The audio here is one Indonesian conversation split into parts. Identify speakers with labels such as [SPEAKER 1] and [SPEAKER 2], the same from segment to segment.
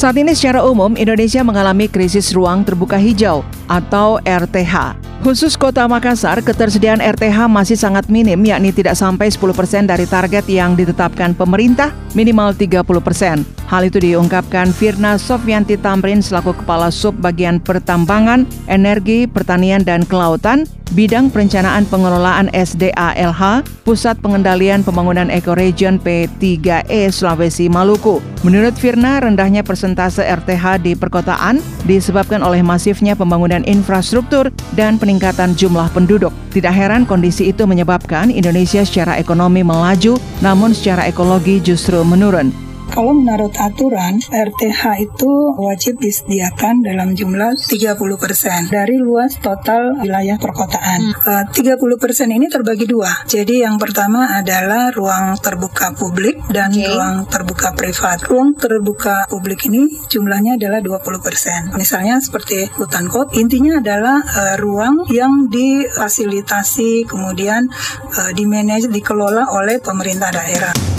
[SPEAKER 1] Saat ini secara umum Indonesia mengalami krisis ruang terbuka hijau atau RTH. Khusus Kota Makassar, ketersediaan RTH masih sangat minim, yakni tidak sampai 10% dari target yang ditetapkan pemerintah, minimal 30%. Hal itu diungkapkan Firna Sofyanti Tamrin selaku Kepala Sub Bagian Pertambangan, Energi, Pertanian, dan Kelautan Bidang Perencanaan Pengelolaan SDALH, Pusat Pengendalian Pembangunan Ekoregion P3E Sulawesi Maluku. Menurut Firna, rendahnya persentase RTH di perkotaan disebabkan oleh masifnya pembangunan infrastruktur dan peningkatan jumlah penduduk. Tidak heran kondisi itu menyebabkan Indonesia secara ekonomi melaju, namun secara ekologi justru menurun.
[SPEAKER 2] Kalau menurut aturan, RTH itu wajib disediakan dalam jumlah 30% dari luas total wilayah perkotaan. Hmm. 30% eh, ini terbagi dua. Jadi yang pertama adalah ruang terbuka publik dan okay. ruang terbuka privat. Ruang terbuka publik ini jumlahnya adalah 20%. Misalnya seperti hutan kot, intinya adalah uh, ruang yang difasilitasi kemudian uh, dimanage dikelola oleh pemerintah daerah.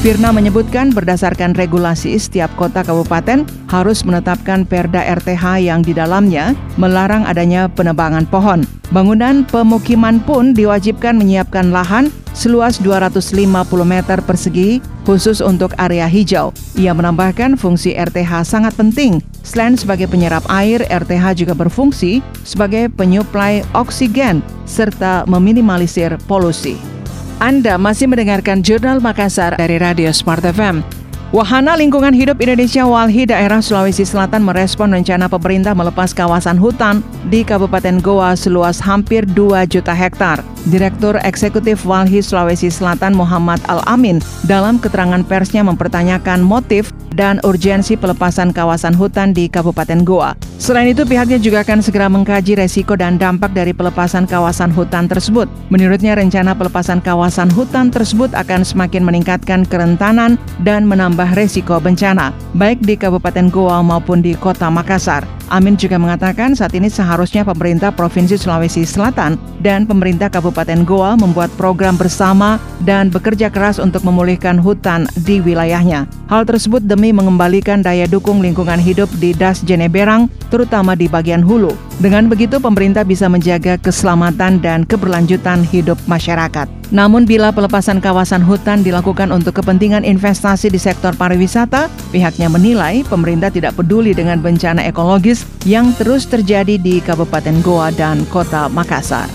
[SPEAKER 1] Firna menyebutkan berdasarkan regulasi setiap kota kabupaten harus menetapkan perda RTH yang di dalamnya melarang adanya penebangan pohon. Bangunan pemukiman pun diwajibkan menyiapkan lahan seluas 250 meter persegi khusus untuk area hijau. Ia menambahkan fungsi RTH sangat penting. Selain sebagai penyerap air, RTH juga berfungsi sebagai penyuplai oksigen serta meminimalisir polusi. Anda masih mendengarkan Jurnal Makassar dari Radio Smart FM. Wahana Lingkungan Hidup Indonesia Walhi daerah Sulawesi Selatan merespon rencana pemerintah melepas kawasan hutan di Kabupaten Goa seluas hampir 2 juta hektar. Direktur Eksekutif Walhi Sulawesi Selatan Muhammad Al-Amin dalam keterangan persnya mempertanyakan motif dan urgensi pelepasan kawasan hutan di Kabupaten Goa. Selain itu, pihaknya juga akan segera mengkaji resiko dan dampak dari pelepasan kawasan hutan tersebut. Menurutnya, rencana pelepasan kawasan hutan tersebut akan semakin meningkatkan kerentanan dan menambah resiko bencana, baik di Kabupaten Goa maupun di Kota Makassar. Amin juga mengatakan saat ini seharusnya pemerintah Provinsi Sulawesi Selatan dan pemerintah Kabupaten Goa membuat program bersama dan bekerja keras untuk memulihkan hutan di wilayahnya. Hal tersebut demi mengembalikan daya dukung lingkungan hidup di Das Jeneberang, terutama di bagian hulu. Dengan begitu pemerintah bisa menjaga keselamatan dan keberlanjutan hidup masyarakat. Namun bila pelepasan kawasan hutan dilakukan untuk kepentingan investasi di sektor pariwisata, pihaknya menilai pemerintah tidak peduli dengan bencana ekologis yang terus terjadi di Kabupaten Goa dan Kota Makassar.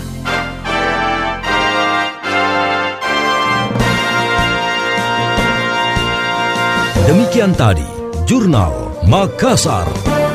[SPEAKER 3] Demikian tadi, Jurnal Makassar.